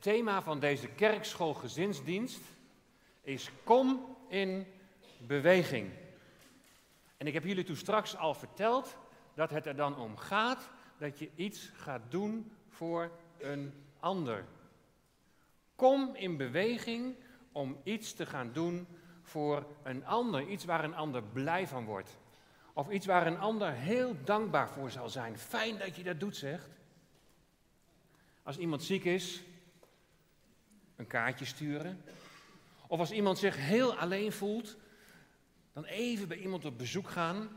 thema van deze kerkschool gezinsdienst is kom in beweging. En ik heb jullie toen straks al verteld dat het er dan om gaat dat je iets gaat doen voor een ander. Kom in beweging om iets te gaan doen voor een ander. Iets waar een ander blij van wordt. Of iets waar een ander heel dankbaar voor zal zijn. Fijn dat je dat doet, zegt. Als iemand ziek is, een kaartje sturen. Of als iemand zich heel alleen voelt, dan even bij iemand op bezoek gaan.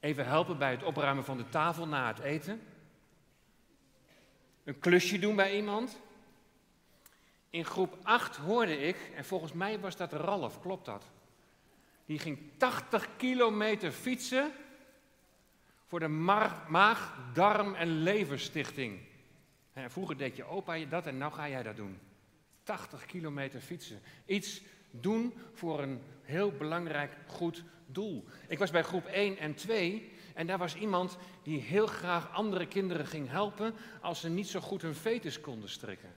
Even helpen bij het opruimen van de tafel na het eten. Een klusje doen bij iemand. In groep 8 hoorde ik, en volgens mij was dat Ralf, klopt dat? Die ging 80 kilometer fietsen voor de Maag, Darm en Leverstichting. Vroeger deed je opa dat en nu ga jij dat doen. 80 kilometer fietsen. Iets doen voor een heel belangrijk, goed doel. Ik was bij groep 1 en 2 en daar was iemand die heel graag andere kinderen ging helpen als ze niet zo goed hun fetus konden strikken.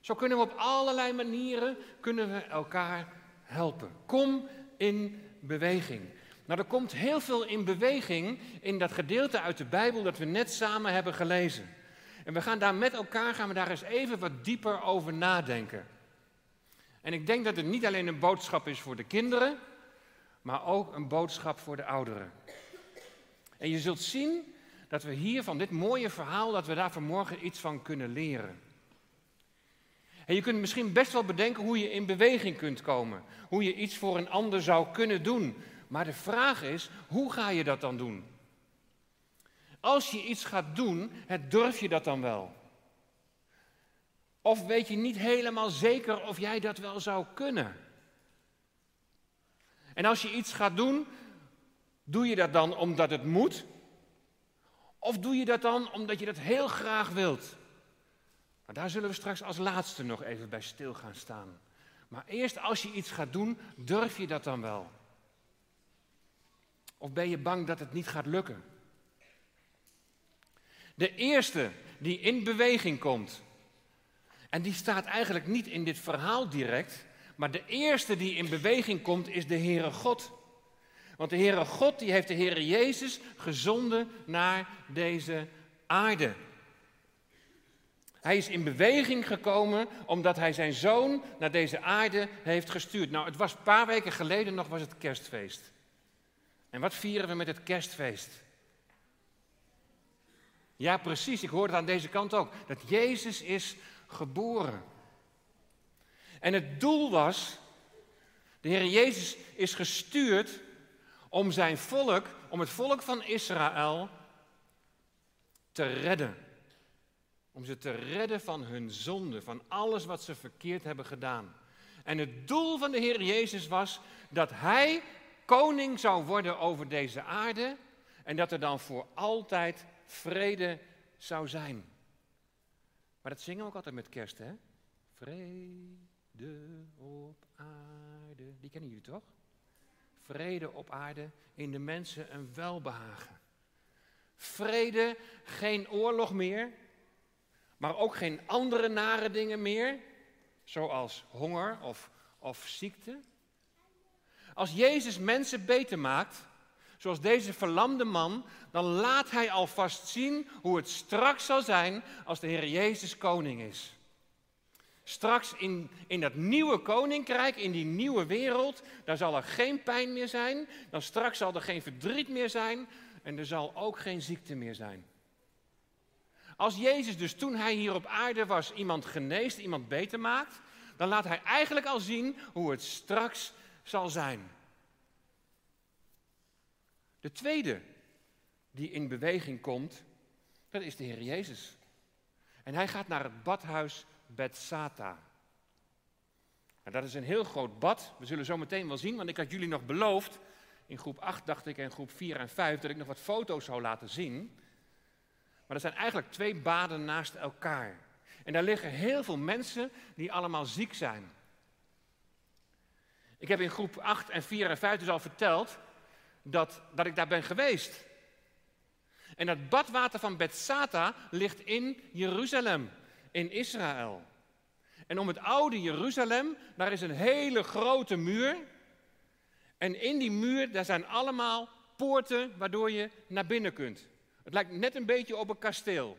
Zo kunnen we op allerlei manieren kunnen we elkaar helpen. Kom in beweging. Nou, er komt heel veel in beweging in dat gedeelte uit de Bijbel dat we net samen hebben gelezen. En we gaan daar met elkaar gaan we daar eens even wat dieper over nadenken. En ik denk dat het niet alleen een boodschap is voor de kinderen, maar ook een boodschap voor de ouderen. En je zult zien dat we hier van dit mooie verhaal, dat we daar vanmorgen iets van kunnen leren. En je kunt misschien best wel bedenken hoe je in beweging kunt komen. Hoe je iets voor een ander zou kunnen doen. Maar de vraag is, hoe ga je dat dan doen? Als je iets gaat doen, durf je dat dan wel? Of weet je niet helemaal zeker of jij dat wel zou kunnen? En als je iets gaat doen, doe je dat dan omdat het moet? Of doe je dat dan omdat je dat heel graag wilt? Maar daar zullen we straks als laatste nog even bij stil gaan staan. Maar eerst als je iets gaat doen, durf je dat dan wel? Of ben je bang dat het niet gaat lukken? De eerste die in beweging komt, en die staat eigenlijk niet in dit verhaal direct, maar de eerste die in beweging komt is de Heere God. Want de Heere God die heeft de Heere Jezus gezonden naar deze aarde. Hij is in beweging gekomen omdat hij zijn zoon naar deze aarde heeft gestuurd. Nou, het was een paar weken geleden nog was het kerstfeest. En wat vieren we met het kerstfeest? Ja, precies, ik hoorde het aan deze kant ook. Dat Jezus is geboren. En het doel was, de Heer Jezus is gestuurd om zijn volk, om het volk van Israël te redden. Om ze te redden van hun zonde, van alles wat ze verkeerd hebben gedaan. En het doel van de Heer Jezus was dat Hij koning zou worden over deze aarde en dat er dan voor altijd vrede zou zijn. Maar dat zingen we ook altijd met kerst, hè? Vrede op aarde. Die kennen jullie toch? Vrede op aarde, in de mensen een welbehagen. Vrede, geen oorlog meer, maar ook geen andere nare dingen meer, zoals honger of, of ziekte. Als Jezus mensen beter maakt, zoals deze verlamde man, dan laat hij alvast zien hoe het straks zal zijn als de Heer Jezus koning is. Straks in, in dat nieuwe koninkrijk, in die nieuwe wereld, daar zal er geen pijn meer zijn, dan straks zal er geen verdriet meer zijn en er zal ook geen ziekte meer zijn. Als Jezus dus toen hij hier op aarde was iemand geneest, iemand beter maakt, dan laat hij eigenlijk al zien hoe het straks zal zijn. De tweede die in beweging komt, dat is de Heer Jezus. En hij gaat naar het badhuis Bethsata. Nou, dat is een heel groot bad. We zullen zo meteen wel zien, want ik had jullie nog beloofd, in groep 8 dacht ik en groep 4 en 5, dat ik nog wat foto's zou laten zien. Maar er zijn eigenlijk twee baden naast elkaar. En daar liggen heel veel mensen die allemaal ziek zijn. Ik heb in groep 8 en 4 en 5 dus al verteld dat, dat ik daar ben geweest. En dat badwater van Bethsata ligt in Jeruzalem, in Israël. En om het oude Jeruzalem, daar is een hele grote muur. En in die muur, daar zijn allemaal poorten waardoor je naar binnen kunt. Het lijkt net een beetje op een kasteel.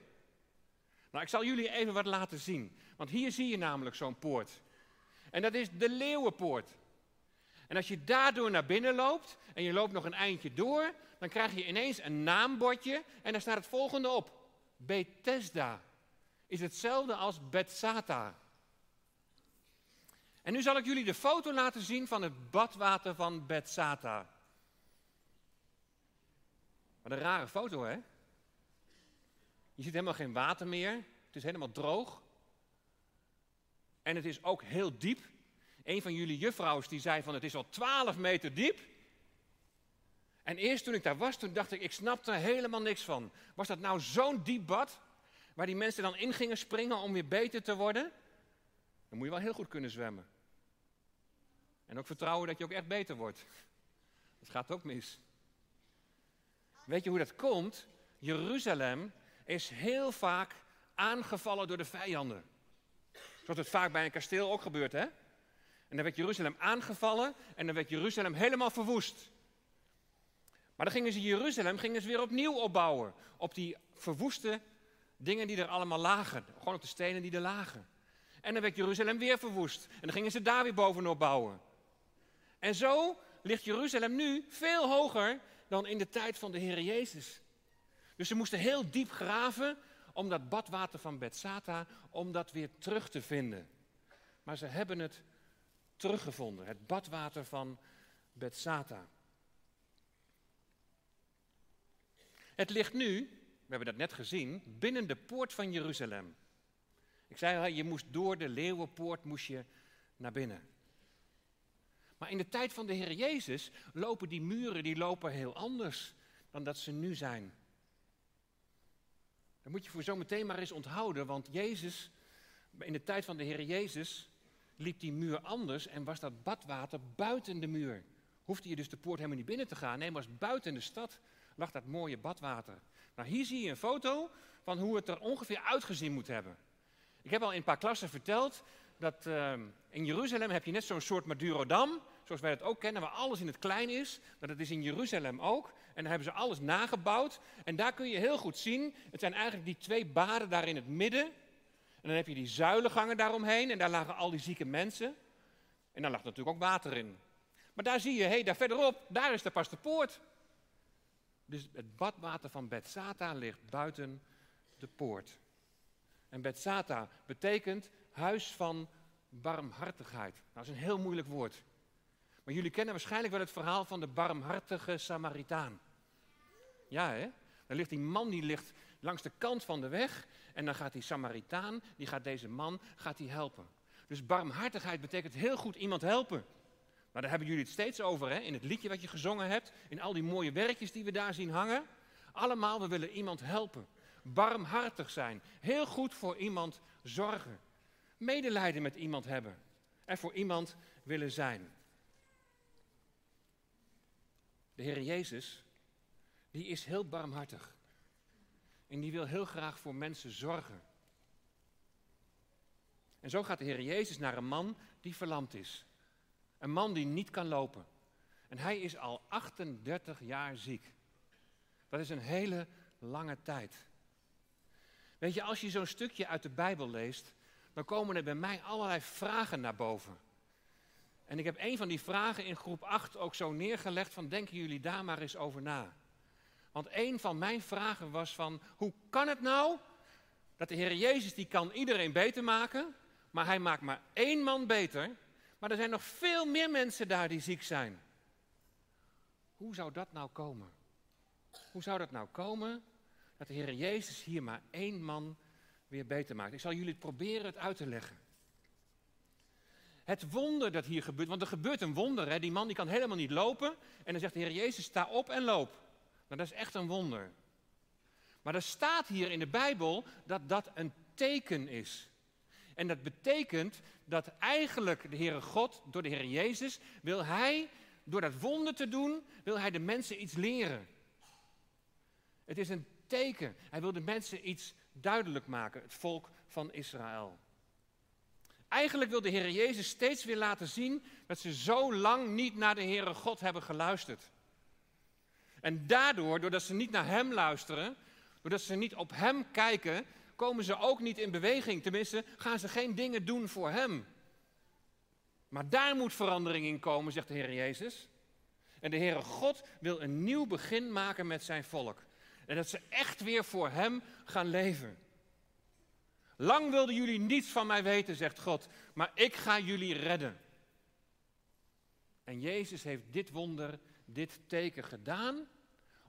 Nou, ik zal jullie even wat laten zien. Want hier zie je namelijk zo'n poort. En dat is de Leeuwenpoort. En als je daardoor naar binnen loopt en je loopt nog een eindje door, dan krijg je ineens een naambordje en daar staat het volgende op. Bethesda is hetzelfde als Bethsata. En nu zal ik jullie de foto laten zien van het badwater van Bethsata. Wat een rare foto, hè? Je ziet helemaal geen water meer. Het is helemaal droog. En het is ook heel diep. Een van jullie juffrouws die zei van het is al 12 meter diep. En eerst toen ik daar was, toen dacht ik, ik snapte er helemaal niks van. Was dat nou zo'n diep bad, waar die mensen dan in gingen springen om weer beter te worden? Dan moet je wel heel goed kunnen zwemmen. En ook vertrouwen dat je ook echt beter wordt. Dat gaat ook mis. Weet je hoe dat komt? Jeruzalem is heel vaak aangevallen door de vijanden. Zoals het vaak bij een kasteel ook gebeurt, hè? En dan werd Jeruzalem aangevallen en dan werd Jeruzalem helemaal verwoest. Maar dan gingen ze Jeruzalem gingen ze weer opnieuw opbouwen. Op die verwoeste dingen die er allemaal lagen. Gewoon op de stenen die er lagen. En dan werd Jeruzalem weer verwoest. En dan gingen ze daar weer bovenop bouwen. En zo ligt Jeruzalem nu veel hoger dan in de tijd van de Heer Jezus. Dus ze moesten heel diep graven om dat badwater van Bethsata, om dat weer terug te vinden. Maar ze hebben het teruggevonden, het badwater van Bethsata. Het ligt nu, we hebben dat net gezien, binnen de poort van Jeruzalem. Ik zei al, je moest door de leeuwenpoort moest je naar binnen. Maar in de tijd van de Heer Jezus lopen die muren die lopen heel anders dan dat ze nu zijn. Dat moet je voor zometeen maar eens onthouden, want Jezus, in de tijd van de Heer Jezus, liep die muur anders en was dat badwater buiten de muur. Hoefde je dus de poort helemaal niet binnen te gaan. Nee, maar was buiten de stad lag dat mooie badwater. Nou, hier zie je een foto van hoe het er ongeveer uitgezien moet hebben. Ik heb al in een paar klassen verteld dat uh, in Jeruzalem heb je net zo'n soort Madurodam, zoals wij het ook kennen, waar alles in het klein is. Maar dat is in Jeruzalem ook. En daar hebben ze alles nagebouwd. En daar kun je heel goed zien, het zijn eigenlijk die twee baden daar in het midden. En dan heb je die zuilengangen daaromheen en daar lagen al die zieke mensen. En daar lag natuurlijk ook water in. Maar daar zie je, hé, hey, daar verderop, daar is de pas poort. Dus het badwater van Bethsata ligt buiten de poort. En Bethsata betekent huis van barmhartigheid. Nou, dat is een heel moeilijk woord. Maar jullie kennen waarschijnlijk wel het verhaal van de barmhartige Samaritaan. Ja, hè? Dan ligt die man die ligt langs de kant van de weg. En dan gaat die Samaritaan, die gaat deze man, gaat die helpen. Dus barmhartigheid betekent heel goed iemand helpen. Maar daar hebben jullie het steeds over, hè? in het liedje wat je gezongen hebt, in al die mooie werkjes die we daar zien hangen. Allemaal, we willen iemand helpen. Barmhartig zijn. Heel goed voor iemand zorgen. Medelijden met iemand hebben. En voor iemand willen zijn. De Heer Jezus, die is heel barmhartig. En die wil heel graag voor mensen zorgen. En zo gaat de Heer Jezus naar een man die verlamd is. Een man die niet kan lopen. En hij is al 38 jaar ziek. Dat is een hele lange tijd. Weet je, als je zo'n stukje uit de Bijbel leest, dan komen er bij mij allerlei vragen naar boven. En ik heb een van die vragen in groep 8 ook zo neergelegd van denken jullie daar maar eens over na. Want een van mijn vragen was van hoe kan het nou dat de Heer Jezus die kan iedereen beter maken, maar hij maakt maar één man beter, maar er zijn nog veel meer mensen daar die ziek zijn. Hoe zou dat nou komen? Hoe zou dat nou komen dat de Heer Jezus hier maar één man weer beter maakt? Ik zal jullie proberen het uit te leggen. Het wonder dat hier gebeurt, want er gebeurt een wonder. Hè? Die man die kan helemaal niet lopen en dan zegt de Heer Jezus, sta op en loop. Nou, dat is echt een wonder. Maar er staat hier in de Bijbel dat dat een teken is. En dat betekent dat eigenlijk de Heere God, door de Heer Jezus, wil Hij, door dat wonder te doen, wil Hij de mensen iets leren. Het is een teken. Hij wil de mensen iets duidelijk maken, het volk van Israël. Eigenlijk wil de Heer Jezus steeds weer laten zien dat ze zo lang niet naar de Heere God hebben geluisterd. En daardoor, doordat ze niet naar Hem luisteren, doordat ze niet op Hem kijken, komen ze ook niet in beweging. Tenminste, gaan ze geen dingen doen voor Hem. Maar daar moet verandering in komen, zegt de Heer Jezus. En de Heere God wil een nieuw begin maken met zijn volk. En dat ze echt weer voor Hem gaan leven. Lang wilden jullie niets van mij weten, zegt God, maar ik ga jullie redden. En Jezus heeft dit wonder, dit teken gedaan,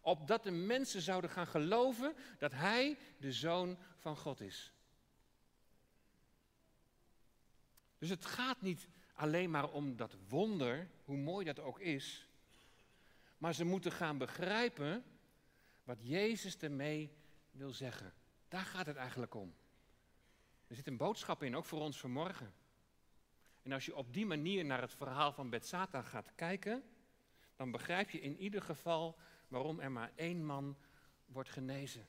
opdat de mensen zouden gaan geloven dat Hij de Zoon van God is. Dus het gaat niet alleen maar om dat wonder, hoe mooi dat ook is, maar ze moeten gaan begrijpen wat Jezus ermee wil zeggen. Daar gaat het eigenlijk om. Er zit een boodschap in, ook voor ons vanmorgen. En als je op die manier naar het verhaal van Betsata gaat kijken, dan begrijp je in ieder geval waarom er maar één man wordt genezen.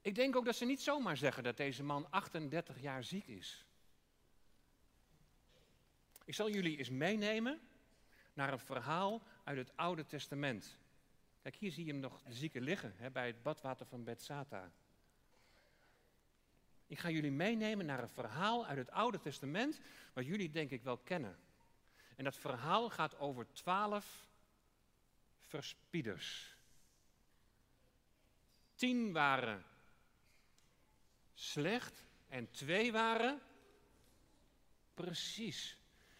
Ik denk ook dat ze niet zomaar zeggen dat deze man 38 jaar ziek is. Ik zal jullie eens meenemen naar een verhaal uit het Oude Testament. Kijk, hier zie je hem nog de zieke liggen hè, bij het badwater van Betsata. Ik ga jullie meenemen naar een verhaal uit het Oude Testament, wat jullie denk ik wel kennen. En dat verhaal gaat over twaalf verspieders. Tien waren slecht en twee waren precies.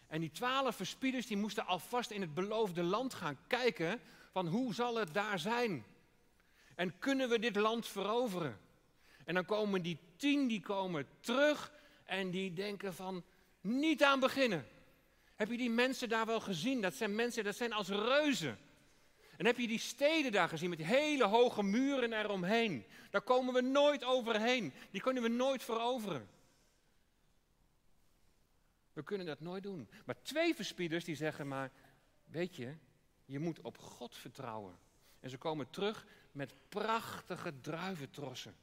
En die twaalf verspieders die moesten alvast in het beloofde land gaan kijken van hoe zal het daar zijn? En kunnen we dit land veroveren? En dan komen die tien, die komen terug en die denken van niet aan beginnen. Heb je die mensen daar wel gezien? Dat zijn mensen, dat zijn als reuzen. En heb je die steden daar gezien met die hele hoge muren eromheen? Daar komen we nooit overheen. Die kunnen we nooit veroveren. We kunnen dat nooit doen. Maar twee verspieders die zeggen maar, weet je, je moet op God vertrouwen. En ze komen terug met prachtige druiventrossen.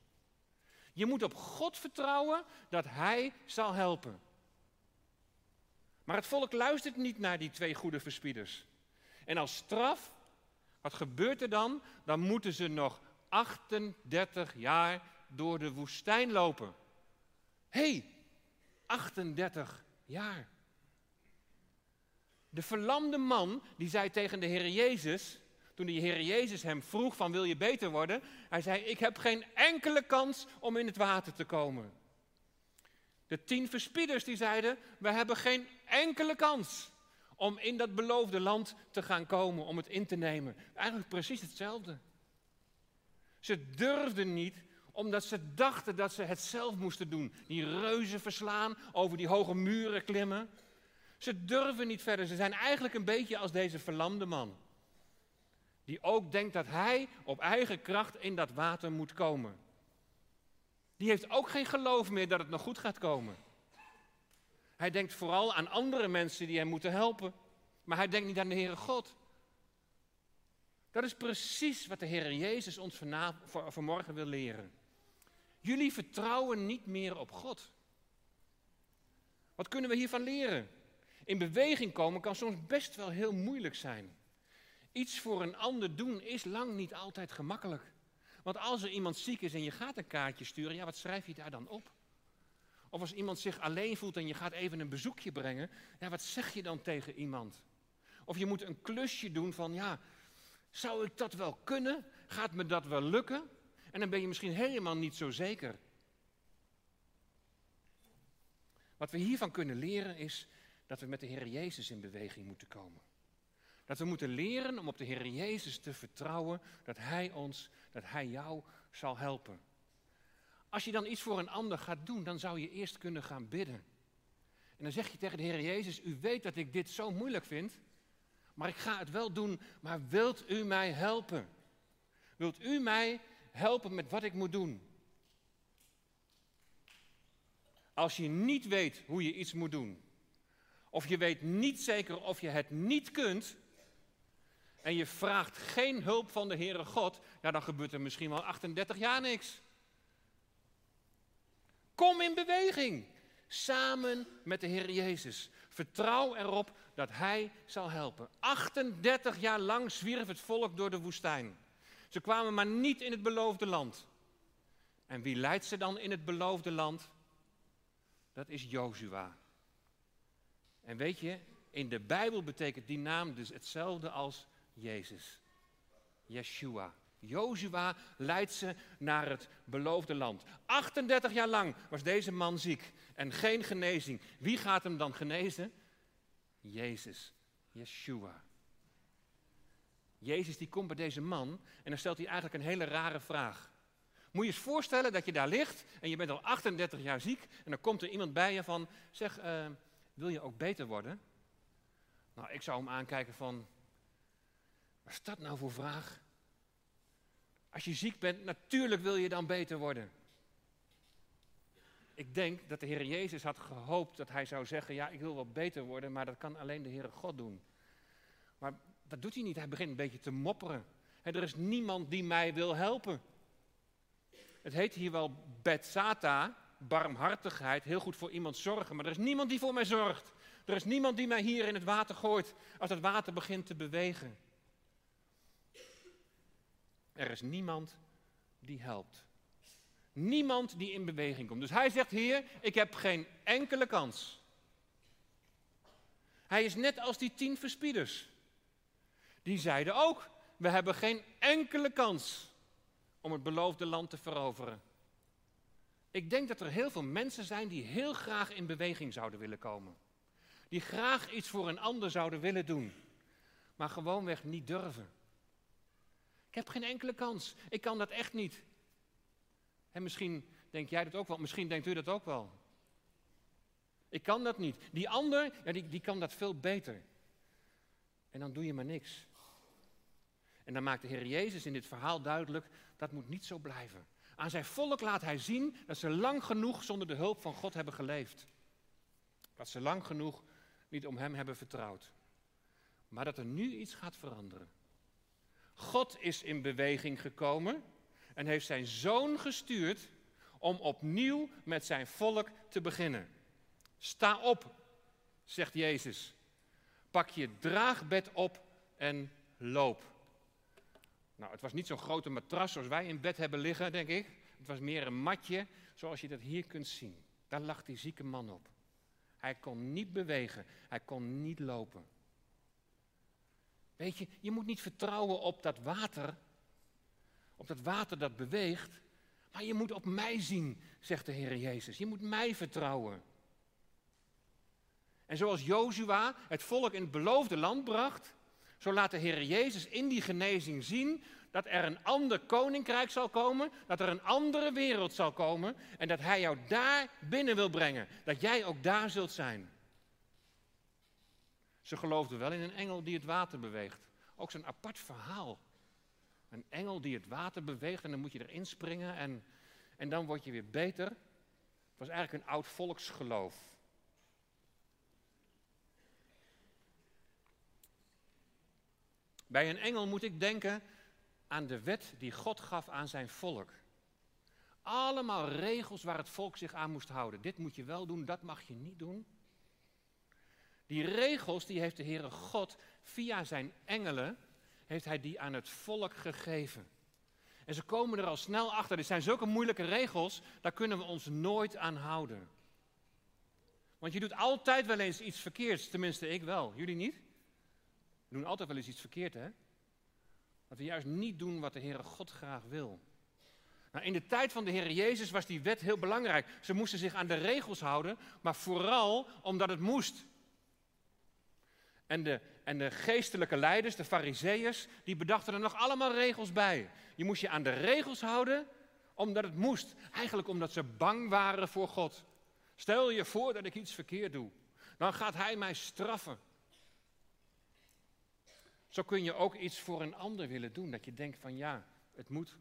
Je moet op God vertrouwen dat Hij zal helpen. Maar het volk luistert niet naar die twee goede verspieders. En als straf, wat gebeurt er dan? Dan moeten ze nog 38 jaar door de woestijn lopen. Hé, hey, 38 jaar. De verlamde man die zei tegen de Heer Jezus, toen de Heer Jezus hem vroeg van wil je beter worden, hij zei ik heb geen enkele kans om in het water te komen. De tien verspieders die zeiden we hebben geen enkele kans om in dat beloofde land te gaan komen, om het in te nemen. Eigenlijk precies hetzelfde. Ze durfden niet omdat ze dachten dat ze het zelf moesten doen. Die reuzen verslaan, over die hoge muren klimmen. Ze durven niet verder. Ze zijn eigenlijk een beetje als deze verlamde man. Die ook denkt dat hij op eigen kracht in dat water moet komen. Die heeft ook geen geloof meer dat het nog goed gaat komen. Hij denkt vooral aan andere mensen die hem moeten helpen. Maar hij denkt niet aan de Heere God. Dat is precies wat de Heer Jezus ons vanmorgen wil leren. Jullie vertrouwen niet meer op God. Wat kunnen we hiervan leren? In beweging komen kan soms best wel heel moeilijk zijn. Iets voor een ander doen is lang niet altijd gemakkelijk. Want als er iemand ziek is en je gaat een kaartje sturen, ja, wat schrijf je daar dan op? Of als iemand zich alleen voelt en je gaat even een bezoekje brengen, ja, wat zeg je dan tegen iemand? Of je moet een klusje doen van, ja, zou ik dat wel kunnen? Gaat me dat wel lukken? En dan ben je misschien helemaal niet zo zeker. Wat we hiervan kunnen leren is dat we met de Heer Jezus in beweging moeten komen. Dat we moeten leren om op de Heer Jezus te vertrouwen dat Hij ons, dat Hij jou zal helpen. Als je dan iets voor een ander gaat doen, dan zou je eerst kunnen gaan bidden. En dan zeg je tegen de Heer Jezus, u weet dat ik dit zo moeilijk vind, maar ik ga het wel doen, maar wilt u mij helpen? Wilt u mij helpen met wat ik moet doen? Als je niet weet hoe je iets moet doen, of je weet niet zeker of je het niet kunt, en je vraagt geen hulp van de Heere God, ja, dan gebeurt er misschien wel 38 jaar niks. Kom in beweging, samen met de Heer Jezus. Vertrouw erop dat Hij zal helpen. 38 jaar lang zwierf het volk door de woestijn. Ze kwamen maar niet in het beloofde land. En wie leidt ze dan in het beloofde land? Dat is Jozua. En weet je, in de Bijbel betekent die naam dus hetzelfde als Jezus. Yeshua. Jozua leidt ze naar het beloofde land. 38 jaar lang was deze man ziek en geen genezing. Wie gaat hem dan genezen? Jezus, Yeshua. Jezus die komt bij deze man en dan stelt hij eigenlijk een hele rare vraag. Moet je eens voorstellen dat je daar ligt en je bent al 38 jaar ziek en dan komt er iemand bij je van, zeg, uh, wil je ook beter worden? Nou, ik zou hem aankijken van, wat is dat nou voor vraag? Als je ziek bent, natuurlijk wil je dan beter worden. Ik denk dat de Heer Jezus had gehoopt dat hij zou zeggen: Ja, ik wil wel beter worden, maar dat kan alleen de Heere God doen. Maar dat doet hij niet. Hij begint een beetje te mopperen. er is niemand die mij wil helpen. Het heet hier wel Betsata, barmhartigheid, heel goed voor iemand zorgen, maar er is niemand die voor mij zorgt. Er is niemand die mij hier in het water gooit als het water begint te bewegen. Er is niemand die helpt. Niemand die in beweging komt. Dus hij zegt: Heer, ik heb geen enkele kans. Hij is net als die tien verspieders. Die zeiden ook: We hebben geen enkele kans om het beloofde land te veroveren. Ik denk dat er heel veel mensen zijn die heel graag in beweging zouden willen komen. Die graag iets voor een ander zouden willen doen, maar gewoonweg niet durven. Ik heb geen enkele kans. Ik kan dat echt niet. En misschien denk jij dat ook wel. Misschien denkt u dat ook wel. Ik kan dat niet. Die ander, ja, die, die kan dat veel beter. En dan doe je maar niks. En dan maakt de Heer Jezus in dit verhaal duidelijk, dat moet niet zo blijven. Aan zijn volk laat hij zien dat ze lang genoeg zonder de hulp van God hebben geleefd. Dat ze lang genoeg niet om hem hebben vertrouwd. Maar dat er nu iets gaat veranderen. God is in beweging gekomen en heeft zijn zoon gestuurd om opnieuw met zijn volk te beginnen. Sta op, zegt Jezus. Pak je draagbed op en loop. Nou, het was niet zo'n grote matras zoals wij in bed hebben liggen, denk ik. Het was meer een matje, zoals je dat hier kunt zien. Daar lag die zieke man op. Hij kon niet bewegen, hij kon niet lopen. Weet je, je moet niet vertrouwen op dat water, op dat water dat beweegt, maar je moet op mij zien, zegt de Heer Jezus. Je moet mij vertrouwen. En zoals Jozua het volk in het beloofde land bracht, zo laat de Heer Jezus in die genezing zien dat er een ander koninkrijk zal komen, dat er een andere wereld zal komen en dat Hij jou daar binnen wil brengen, dat jij ook daar zult zijn. Ze geloofden wel in een engel die het water beweegt. Ook zo'n apart verhaal. Een engel die het water beweegt en dan moet je erin springen en, en dan word je weer beter. Het was eigenlijk een oud volksgeloof. Bij een engel moet ik denken aan de wet die God gaf aan zijn volk. Allemaal regels waar het volk zich aan moest houden. Dit moet je wel doen, dat mag je niet doen. Die regels die heeft de Heere God via zijn engelen, heeft hij die aan het volk gegeven. En ze komen er al snel achter. Dit zijn zulke moeilijke regels, daar kunnen we ons nooit aan houden. Want je doet altijd wel eens iets verkeerds, tenminste ik wel. Jullie niet? We doen altijd wel eens iets verkeerd, hè? Dat we juist niet doen wat de Heere God graag wil. Nou, in de tijd van de Heer Jezus was die wet heel belangrijk. Ze moesten zich aan de regels houden, maar vooral omdat het moest. En de, en de geestelijke leiders, de fariseeërs, die bedachten er nog allemaal regels bij. Je moest je aan de regels houden omdat het moest. Eigenlijk omdat ze bang waren voor God. Stel je voor dat ik iets verkeerd doe. Dan gaat hij mij straffen. Zo kun je ook iets voor een ander willen doen. Dat je denkt van ja, het moet.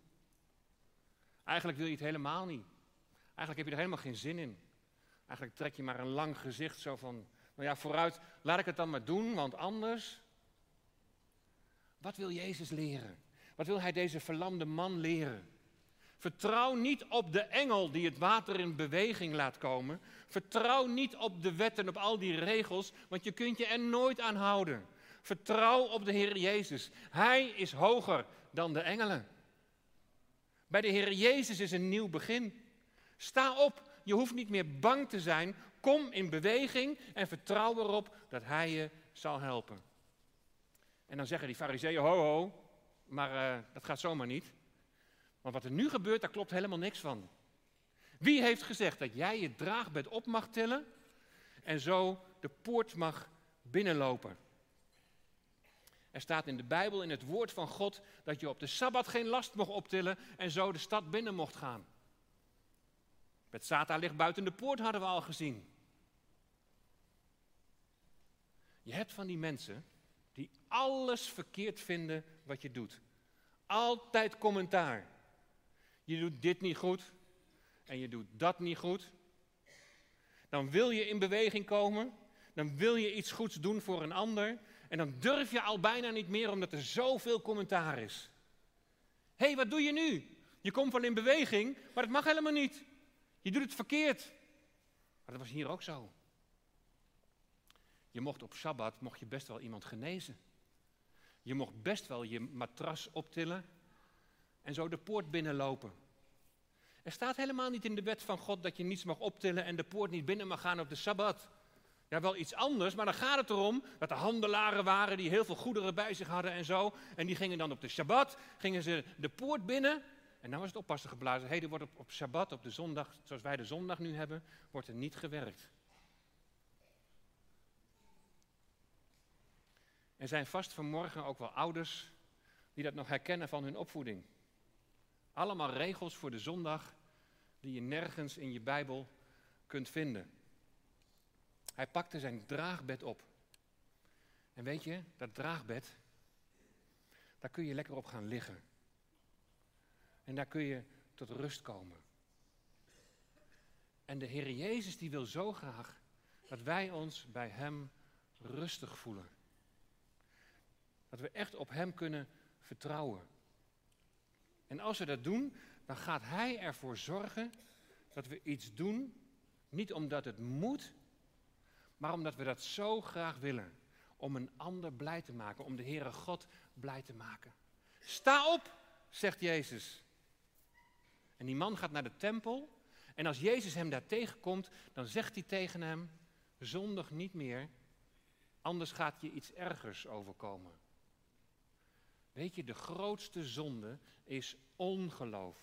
Eigenlijk wil je het helemaal niet. Eigenlijk heb je er helemaal geen zin in. Eigenlijk trek je maar een lang gezicht zo van, nou ja, vooruit, laat ik het dan maar doen, want anders. Wat wil Jezus leren? Wat wil hij deze verlamde man leren? Vertrouw niet op de engel die het water in beweging laat komen. Vertrouw niet op de wetten, op al die regels, want je kunt je er nooit aan houden. Vertrouw op de Heer Jezus. Hij is hoger dan de engelen. Bij de Heer Jezus is een nieuw begin. Sta op, je hoeft niet meer bang te zijn. Kom in beweging en vertrouw erop dat Hij je zal helpen. En dan zeggen die fariseeën, ho ho, maar uh, dat gaat zomaar niet. Want wat er nu gebeurt, daar klopt helemaal niks van. Wie heeft gezegd dat jij je draagbed op mag tillen en zo de poort mag binnenlopen? Er staat in de Bijbel, in het woord van God, dat je op de Sabbat geen last mocht optillen en zo de stad binnen mocht gaan. Sata ligt buiten de poort, hadden we al gezien. Je hebt van die mensen die alles verkeerd vinden wat je doet. Altijd commentaar. Je doet dit niet goed en je doet dat niet goed. Dan wil je in beweging komen, dan wil je iets goeds doen voor een ander en dan durf je al bijna niet meer omdat er zoveel commentaar is. Hé, hey, wat doe je nu? Je komt van in beweging, maar dat mag helemaal niet. Je doet het verkeerd. Maar dat was hier ook zo. Je mocht op Sabbat mocht je best wel iemand genezen. Je mocht best wel je matras optillen en zo de poort binnenlopen. Er staat helemaal niet in de wet van God dat je niets mag optillen en de poort niet binnen mag gaan op de Sabbat. Ja, wel iets anders, maar dan gaat het erom dat er handelaren waren die heel veel goederen bij zich hadden en zo. En die gingen dan op de Shabbat, gingen ze de poort binnen. En dan was het oppassen geblazen. Hé, er wordt op, op op de zondag, zoals wij de zondag nu hebben, wordt er niet gewerkt. Er zijn vast vanmorgen ook wel ouders die dat nog herkennen van hun opvoeding. Allemaal regels voor de zondag die je nergens in je Bijbel kunt vinden. Hij pakte zijn draagbed op. En weet je, dat draagbed, daar kun je lekker op gaan liggen. En daar kun je tot rust komen. En de Heer Jezus die wil zo graag dat wij ons bij Hem rustig voelen. Dat we echt op Hem kunnen vertrouwen. En als we dat doen, dan gaat Hij ervoor zorgen dat we iets doen, niet omdat het moet, maar omdat we dat zo graag willen. Om een ander blij te maken, om de Heere God blij te maken. Sta op, zegt Jezus. En die man gaat naar de tempel. En als Jezus hem daar tegenkomt, dan zegt hij tegen hem: Zondig niet meer, anders gaat je iets ergers overkomen. Weet je, de grootste zonde is ongeloof.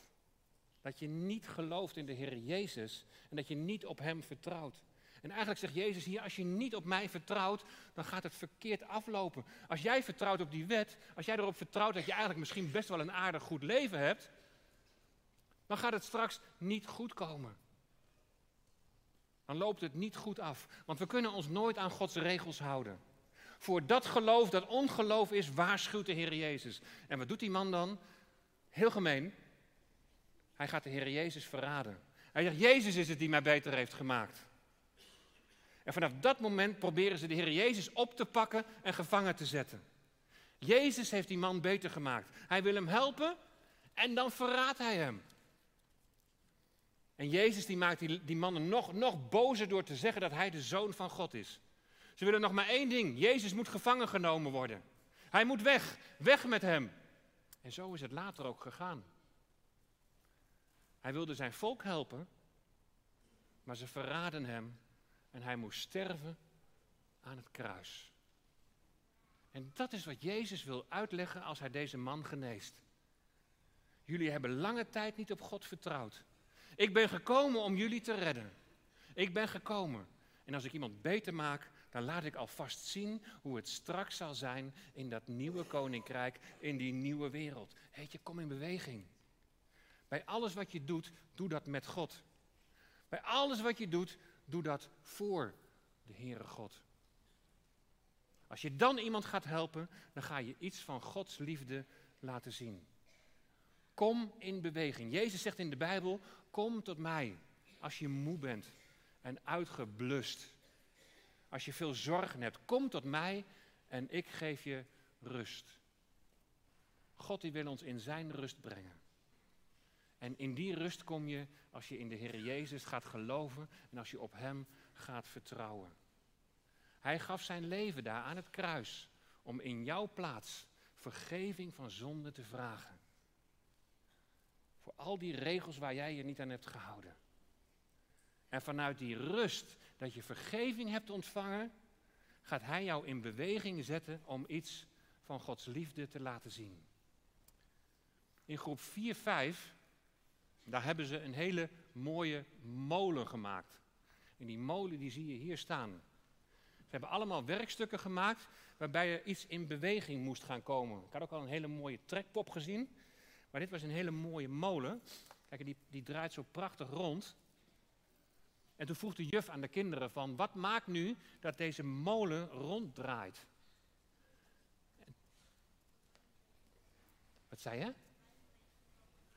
Dat je niet gelooft in de Heer Jezus en dat je niet op Hem vertrouwt. En eigenlijk zegt Jezus hier, als je niet op mij vertrouwt, dan gaat het verkeerd aflopen. Als jij vertrouwt op die wet, als jij erop vertrouwt dat je eigenlijk misschien best wel een aardig goed leven hebt, dan gaat het straks niet goed komen. Dan loopt het niet goed af, want we kunnen ons nooit aan Gods regels houden. Voor dat geloof dat ongeloof is, waarschuwt de Heer Jezus. En wat doet die man dan? Heel gemeen. Hij gaat de Heer Jezus verraden. Hij zegt, Jezus is het die mij beter heeft gemaakt. En vanaf dat moment proberen ze de Heer Jezus op te pakken en gevangen te zetten. Jezus heeft die man beter gemaakt. Hij wil hem helpen en dan verraadt hij hem. En Jezus die maakt die, die mannen nog, nog bozer door te zeggen dat hij de zoon van God is. Ze willen nog maar één ding. Jezus moet gevangen genomen worden. Hij moet weg. Weg met hem. En zo is het later ook gegaan. Hij wilde zijn volk helpen, maar ze verraden hem en hij moest sterven aan het kruis. En dat is wat Jezus wil uitleggen als hij deze man geneest. Jullie hebben lange tijd niet op God vertrouwd. Ik ben gekomen om jullie te redden. Ik ben gekomen. En als ik iemand beter maak, dan laat ik alvast zien hoe het straks zal zijn in dat nieuwe koninkrijk, in die nieuwe wereld. Heet je, kom in beweging. Bij alles wat je doet, doe dat met God. Bij alles wat je doet, doe dat voor de Heere God. Als je dan iemand gaat helpen, dan ga je iets van Gods liefde laten zien. Kom in beweging. Jezus zegt in de Bijbel: Kom tot mij als je moe bent en uitgeblust. Als je veel zorgen hebt, kom tot mij en ik geef je rust. God die wil ons in zijn rust brengen. En in die rust kom je als je in de Heer Jezus gaat geloven en als je op Hem gaat vertrouwen. Hij gaf zijn leven daar aan het kruis om in jouw plaats vergeving van zonde te vragen. Voor al die regels waar jij je niet aan hebt gehouden. En vanuit die rust dat je vergeving hebt ontvangen, gaat Hij jou in beweging zetten om iets van Gods liefde te laten zien. In groep 4, 5, daar hebben ze een hele mooie molen gemaakt. En die molen die zie je hier staan. Ze hebben allemaal werkstukken gemaakt waarbij er iets in beweging moest gaan komen. Ik had ook al een hele mooie trekpop gezien. Maar dit was een hele mooie molen. Kijk, die, die draait zo prachtig rond. En toen vroeg de juf aan de kinderen van, wat maakt nu dat deze molen ronddraait? Wat zei je?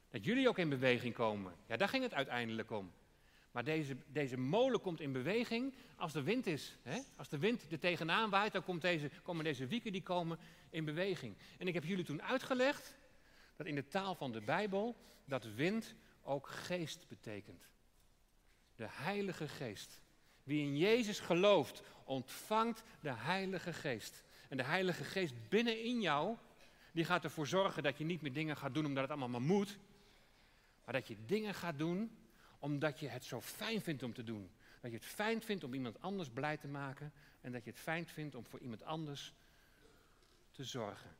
Dat jullie ook in beweging komen. Ja, daar ging het uiteindelijk om. Maar deze, deze molen komt in beweging als de wind is. Hè? Als de wind er tegenaan waait, dan komt deze, komen deze wieken die komen in beweging. En ik heb jullie toen uitgelegd dat in de taal van de Bijbel dat wind ook geest betekent. De Heilige Geest. Wie in Jezus gelooft, ontvangt de Heilige Geest. En de Heilige Geest binnenin jou, die gaat ervoor zorgen dat je niet meer dingen gaat doen omdat het allemaal maar moet. Maar dat je dingen gaat doen omdat je het zo fijn vindt om te doen. Dat je het fijn vindt om iemand anders blij te maken. En dat je het fijn vindt om voor iemand anders te zorgen.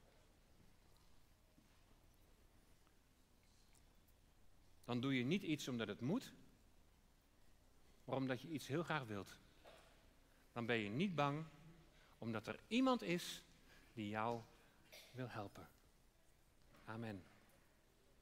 Dan doe je niet iets omdat het moet, maar omdat je iets heel graag wilt. Dan ben je niet bang omdat er iemand is die jou wil helpen. Amen.